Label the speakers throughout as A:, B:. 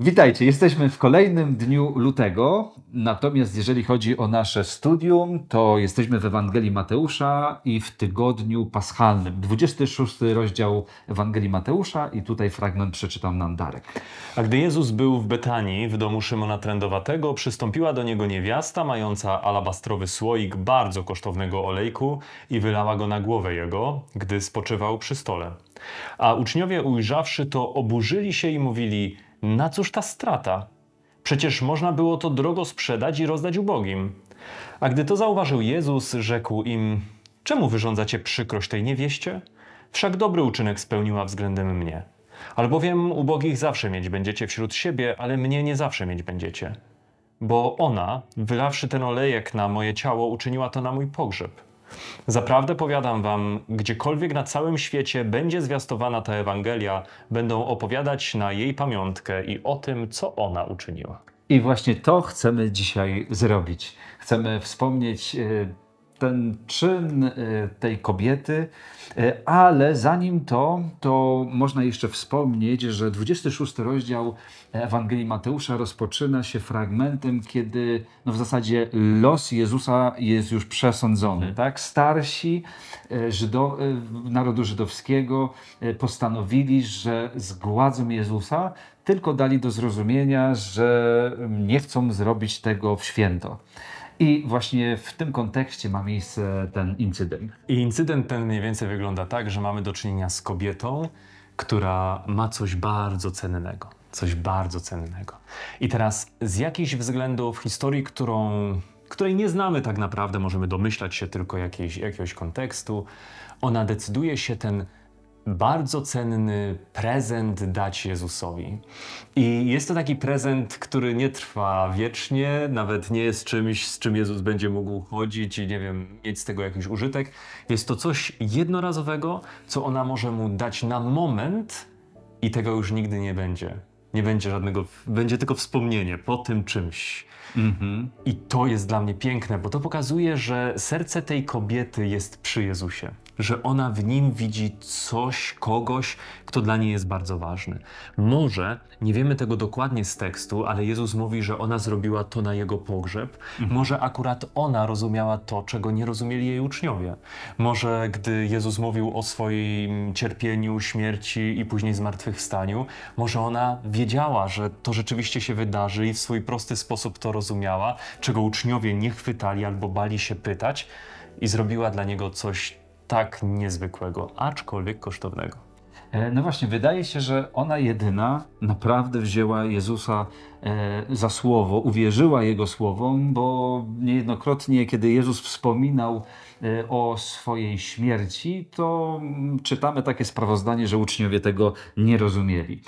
A: Witajcie, jesteśmy w kolejnym dniu lutego. Natomiast jeżeli chodzi o nasze studium, to jesteśmy w Ewangelii Mateusza i w tygodniu paschalnym. 26 rozdział Ewangelii Mateusza i tutaj fragment przeczytam nam Darek.
B: A gdy Jezus był w Betanii, w domu Szymona Trędowatego, przystąpiła do niego niewiasta mająca alabastrowy słoik bardzo kosztownego olejku i wylała go na głowę jego, gdy spoczywał przy stole. A uczniowie ujrzawszy to, oburzyli się i mówili, na cóż ta strata? Przecież można było to drogo sprzedać i rozdać ubogim. A gdy to zauważył Jezus, rzekł im, czemu wyrządzacie przykrość tej niewieście? Wszak dobry uczynek spełniła względem mnie. Albowiem ubogich zawsze mieć będziecie wśród siebie, ale mnie nie zawsze mieć będziecie. Bo ona, wylawszy ten olejek na moje ciało, uczyniła to na mój pogrzeb. Zaprawdę powiadam wam, gdziekolwiek na całym świecie będzie zwiastowana ta Ewangelia, będą opowiadać na jej pamiątkę i o tym, co ona uczyniła.
A: I właśnie to chcemy dzisiaj zrobić. Chcemy wspomnieć e, ten czyn e, tej kobiety, e, ale zanim to, to można jeszcze wspomnieć, że 26 rozdział Ewangelii Mateusza rozpoczyna się fragmentem, kiedy no w zasadzie los Jezusa jest już przesądzony. Hmm. Tak? Starsi Żydo, narodu żydowskiego postanowili, że zgładzą Jezusa, tylko dali do zrozumienia, że nie chcą zrobić tego w święto. I właśnie w tym kontekście ma miejsce ten incydent.
B: I incydent ten mniej więcej wygląda tak, że mamy do czynienia z kobietą, która ma coś bardzo cennego. Coś bardzo cennego. I teraz z jakichś względów historii, którą, której nie znamy tak naprawdę, możemy domyślać się tylko jakiejś, jakiegoś kontekstu, ona decyduje się ten bardzo cenny prezent dać Jezusowi. I jest to taki prezent, który nie trwa wiecznie, nawet nie jest czymś, z czym Jezus będzie mógł chodzić i nie wiem, mieć z tego jakiś użytek. Jest to coś jednorazowego, co ona może mu dać na moment i tego już nigdy nie będzie. Nie będzie żadnego, będzie tylko wspomnienie po tym czymś. Mm-hmm. I to jest dla mnie piękne, bo to pokazuje, że serce tej kobiety jest przy Jezusie że ona w nim widzi coś, kogoś, kto dla niej jest bardzo ważny. Może, nie wiemy tego dokładnie z tekstu, ale Jezus mówi, że ona zrobiła to na jego pogrzeb. Mhm. Może akurat ona rozumiała to, czego nie rozumieli jej uczniowie. Może gdy Jezus mówił o swoim cierpieniu, śmierci i później zmartwychwstaniu, może ona wiedziała, że to rzeczywiście się wydarzy i w swój prosty sposób to rozumiała, czego uczniowie nie chwytali albo bali się pytać i zrobiła dla niego coś tak niezwykłego, aczkolwiek kosztownego.
A: E, no właśnie, wydaje się, że ona jedyna naprawdę wzięła Jezusa e, za słowo, uwierzyła Jego słowom, bo niejednokrotnie, kiedy Jezus wspominał e, o swojej śmierci, to czytamy takie sprawozdanie, że uczniowie tego nie rozumieli.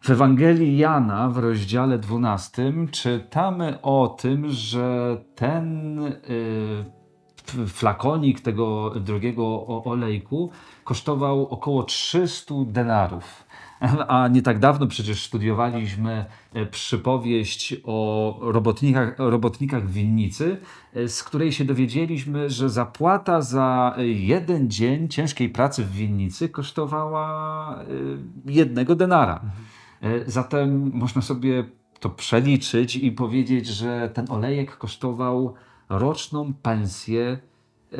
A: W Ewangelii Jana w rozdziale 12 czytamy o tym, że ten flakonik tego drugiego olejku kosztował około 300 denarów. A nie tak dawno przecież studiowaliśmy e, przypowieść o robotnikach, robotnikach winnicy, e, z której się dowiedzieliśmy, że zapłata za jeden dzień ciężkiej pracy w winnicy kosztowała e, jednego denara. Zatem można sobie to przeliczyć i powiedzieć, że ten olejek kosztował roczną pensję e,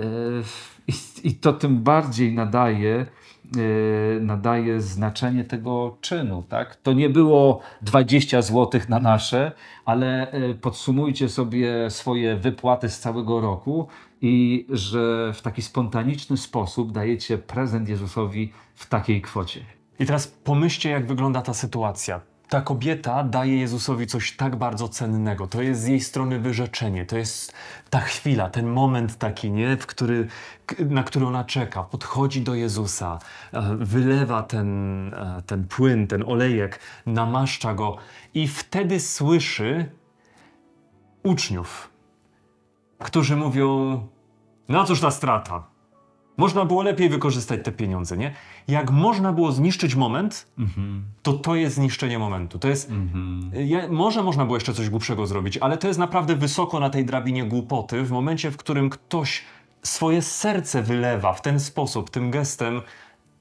A: i to tym bardziej nadaje, e, nadaje znaczenie tego czynu. Tak? To nie było 20 zł na nasze, ale e, podsumujcie sobie swoje wypłaty z całego roku i że w taki spontaniczny sposób dajecie prezent Jezusowi w takiej kwocie.
B: I teraz pomyślcie, jak wygląda ta sytuacja ta kobieta daje Jezusowi coś tak bardzo cennego. To jest z jej strony wyrzeczenie. To jest ta chwila, ten moment taki, nie? W który, na który ona czeka. Podchodzi do Jezusa, e, wylewa ten, e, ten płyn, ten olejek, namaszcza go i wtedy słyszy uczniów, którzy mówią, na cóż ta strata? Można było lepiej wykorzystać te pieniądze, nie? Jak można było zniszczyć moment, to to jest zniszczenie momentu. To jest. Ja, może można było jeszcze coś głupszego zrobić, ale to jest naprawdę wysoko na tej drabinie głupoty, w momencie, w którym ktoś swoje serce wylewa w ten sposób, tym gestem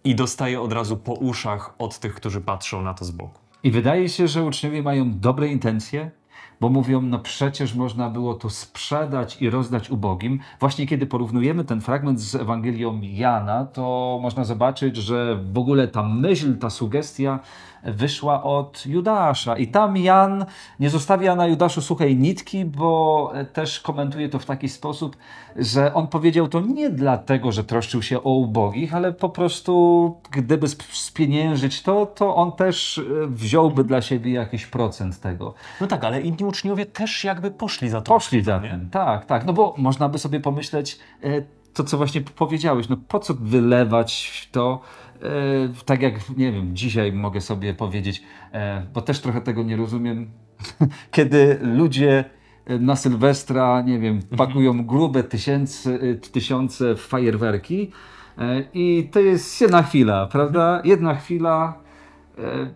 B: i dostaje od razu po uszach od tych, którzy patrzą na to z boku.
A: I wydaje się, że uczniowie mają dobre intencje, bo mówią, no przecież można było to sprzedać i rozdać ubogim. Właśnie kiedy porównujemy ten fragment z Ewangelią Jana, to można zobaczyć, że w ogóle ta myśl, ta sugestia wyszła od Judasza. I tam Jan nie zostawia na Judaszu suchej nitki, bo też komentuje to w taki sposób, że on powiedział to nie dlatego, że troszczył się o ubogich, ale po prostu gdyby spieniężyć to, to on też e, wziąłby dla siebie jakiś procent tego.
B: No tak, ale inni uczniowie też jakby poszli za to.
A: Poszli za tym, tak, tak. No bo można by sobie pomyśleć, e, to co właśnie powiedziałeś, no po co wylewać to, e, tak jak, nie wiem, dzisiaj mogę sobie powiedzieć, e, bo też trochę tego nie rozumiem, kiedy ludzie na Sylwestra, nie wiem, pakują grube tysiące, tysiące fajerwerki i to jest jedna chwila, prawda? Jedna chwila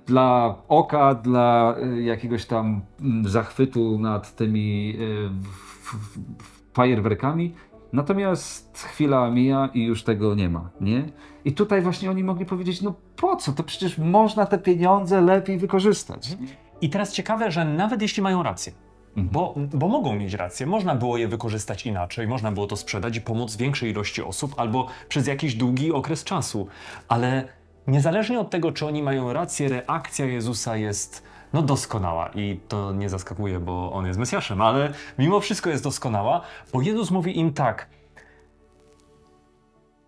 A: dla oka, dla jakiegoś tam zachwytu nad tymi fajerwerkami, Natomiast chwila mija i już tego nie ma, nie? I tutaj właśnie oni mogli powiedzieć, no po co? To przecież można te pieniądze lepiej wykorzystać.
B: I teraz ciekawe, że nawet jeśli mają rację, mhm. bo, bo mogą mieć rację, można było je wykorzystać inaczej, można było to sprzedać i pomóc większej ilości osób albo przez jakiś długi okres czasu, ale niezależnie od tego, czy oni mają rację, reakcja Jezusa jest no doskonała i to nie zaskakuje, bo on jest Mesjaszem, ale mimo wszystko jest doskonała, bo Jezus mówi im tak.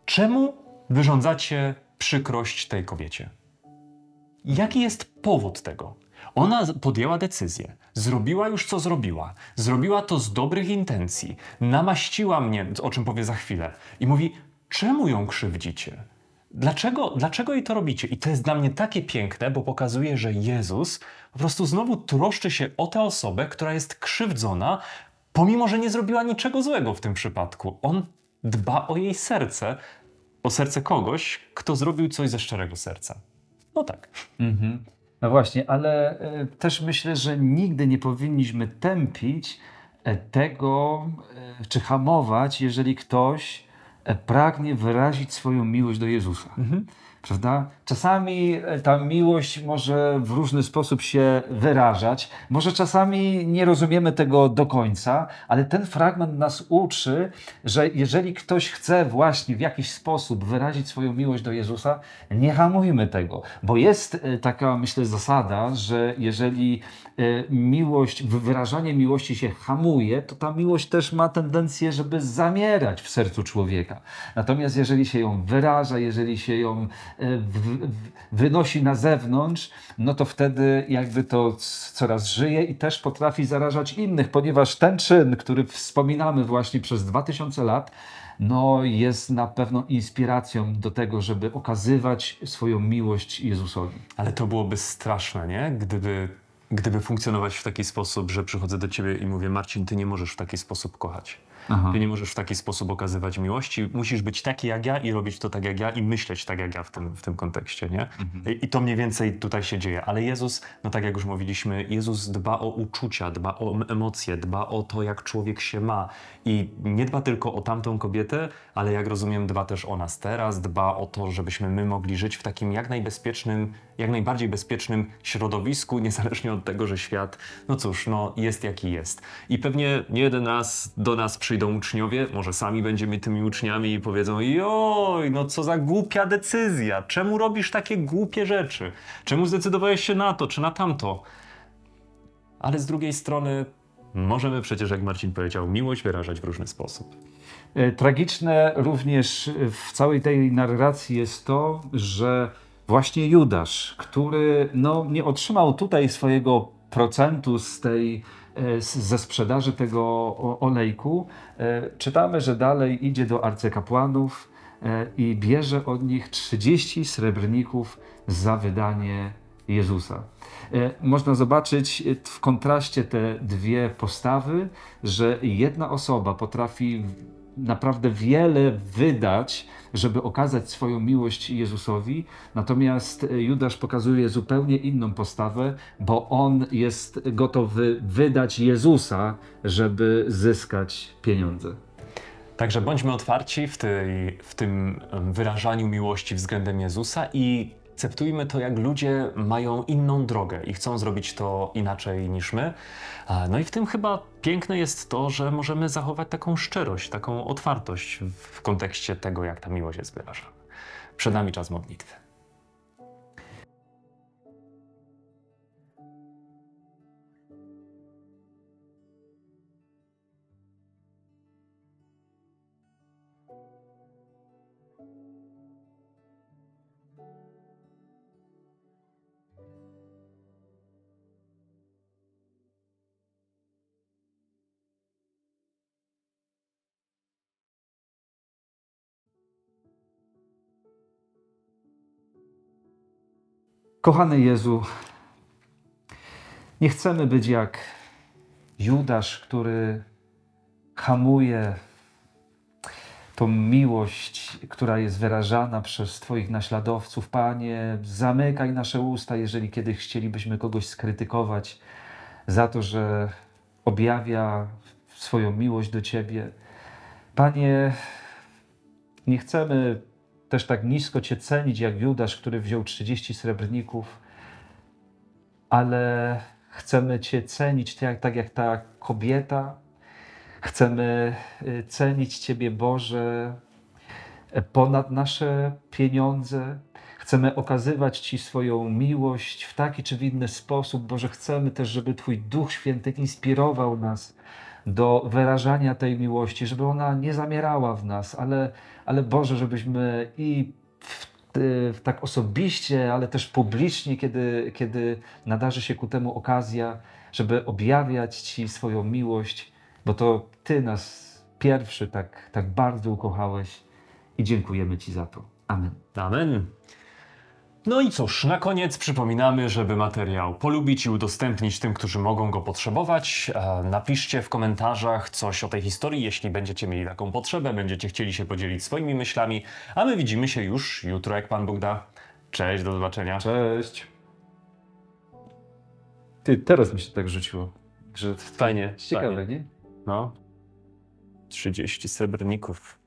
B: Czemu wyrządzacie przykrość tej kobiecie? Jaki jest powód tego? Ona podjęła decyzję, zrobiła już co zrobiła, zrobiła to z dobrych intencji, namaściła mnie, o czym powie za chwilę, i mówi: Czemu ją krzywdzicie? Dlaczego, dlaczego jej to robicie? I to jest dla mnie takie piękne, bo pokazuje, że Jezus po prostu znowu troszczy się o tę osobę, która jest krzywdzona, pomimo że nie zrobiła niczego złego w tym przypadku. On dba o jej serce, o serce kogoś, kto zrobił coś ze szczerego serca. No tak. Mhm.
A: No właśnie, ale y, też myślę, że nigdy nie powinniśmy tępić e, tego, y, czy hamować, jeżeli ktoś pragnie wyrazić swoją miłość do Jezusa. Mhm. Prawda? Czasami e, ta miłość może w różny sposób się wyrażać, może czasami nie rozumiemy tego do końca, ale ten fragment nas uczy, że jeżeli ktoś chce właśnie w jakiś sposób wyrazić swoją miłość do Jezusa, nie hamujmy tego, bo jest e, taka, myślę, zasada, że jeżeli miłość, wyrażanie miłości się hamuje, to ta miłość też ma tendencję, żeby zamierać w sercu człowieka. Natomiast jeżeli się ją wyraża, jeżeli się ją e, wynosi na zewnątrz, no to wtedy jakby to coraz żyje i też potrafi zarażać innych, ponieważ ten czyn, który wspominamy właśnie przez 2000 lat, no jest na pewno inspiracją do tego, żeby okazywać swoją miłość Jezusowi.
B: Ale to byłoby straszne, nie? Gdyby gdyby funkcjonować w taki sposób, że przychodzę do ciebie i mówię, Marcin, ty nie możesz w taki sposób kochać. Aha. Ty nie możesz w taki sposób okazywać miłości. Musisz być taki jak ja i robić to tak jak ja i myśleć tak jak ja w tym, w tym kontekście, nie? Mhm. I, I to mniej więcej tutaj się dzieje. Ale Jezus, no tak jak już mówiliśmy, Jezus dba o uczucia, dba o emocje, dba o to, jak człowiek się ma. I nie dba tylko o tamtą kobietę, ale jak rozumiem, dba też o nas teraz, dba o to, żebyśmy my mogli żyć w takim jak najbezpiecznym, jak najbardziej bezpiecznym środowisku, niezależnie od tego, że świat, no cóż, no jest jaki jest. I pewnie nie jeden raz do nas przyjdą uczniowie, może sami będziemy tymi uczniami i powiedzą: Joj, no co za głupia decyzja, czemu robisz takie głupie rzeczy? Czemu zdecydowałeś się na to czy na tamto? Ale z drugiej strony, możemy przecież, jak Marcin powiedział, miłość wyrażać w różny sposób.
A: E, tragiczne również w całej tej narracji jest to, że właśnie Judasz, który no, nie otrzymał tutaj swojego procentu z tej, e, ze sprzedaży tego olejku, e, czytamy, że dalej idzie do arcykapłanów i bierze od nich 30 srebrników za wydanie Jezusa. Można zobaczyć w kontraście te dwie postawy, że jedna osoba potrafi naprawdę wiele wydać, żeby okazać swoją miłość Jezusowi, natomiast Judasz pokazuje zupełnie inną postawę, bo on jest gotowy wydać Jezusa, żeby zyskać pieniądze.
B: Także bądźmy otwarci w, tej, w tym wyrażaniu miłości względem Jezusa i akceptujmy to, jak ludzie mają inną drogę i chcą zrobić to inaczej niż my. No i w tym chyba piękne jest to, że możemy zachować taką szczerość, taką otwartość w kontekście tego, jak ta miłość jest wyrażana. Przed nami czas modlitwy.
A: Kochany Jezu, nie chcemy być jak Judasz, który hamuje tą miłość, która jest wyrażana przez Twoich naśladowców. Panie, zamykaj nasze usta, jeżeli kiedy chcielibyśmy kogoś skrytykować za to, że objawia swoją miłość do Ciebie. Panie, nie chcemy też tak nisko Cię cenić jak Judasz, który wziął 30 srebrników, ale chcemy Cię cenić tak, tak jak ta kobieta. Chcemy y, cenić Ciebie, Boże, ponad nasze pieniądze. Chcemy okazywać Ci swoją miłość w taki czy w inny sposób. Boże, chcemy też, żeby Twój Duch Święty inspirował nas do wyrażania tej miłości, żeby ona nie zamierała w nas, ale, ale Boże, żebyśmy i y, w tak osobiście, ale też publicznie, kiedy, kiedy nadarzy się ku temu okazja, żeby objawiać Ci swoją miłość, bo to Ty nas pierwszy tak, tak bardzo ukochałeś i dziękujemy Ci za to. Amen.
B: Amen. No i cóż, na koniec przypominamy, żeby materiał polubić i udostępnić tym, którzy mogą go potrzebować. E, Napiszcie w komentarzach coś o tej historii, jeśli będziecie mieli taką potrzebę, będziecie chcieli się podzielić swoimi myślami, a my widzimy się już jutro, jak Pan Bóg da. Cześć, do zobaczenia.
A: Cześć. Ty, teraz mi się tak rzuciło, że
B: Fajnie,
A: ciekawe,
B: fajnie.
A: nie?
B: No. 30 srebrników.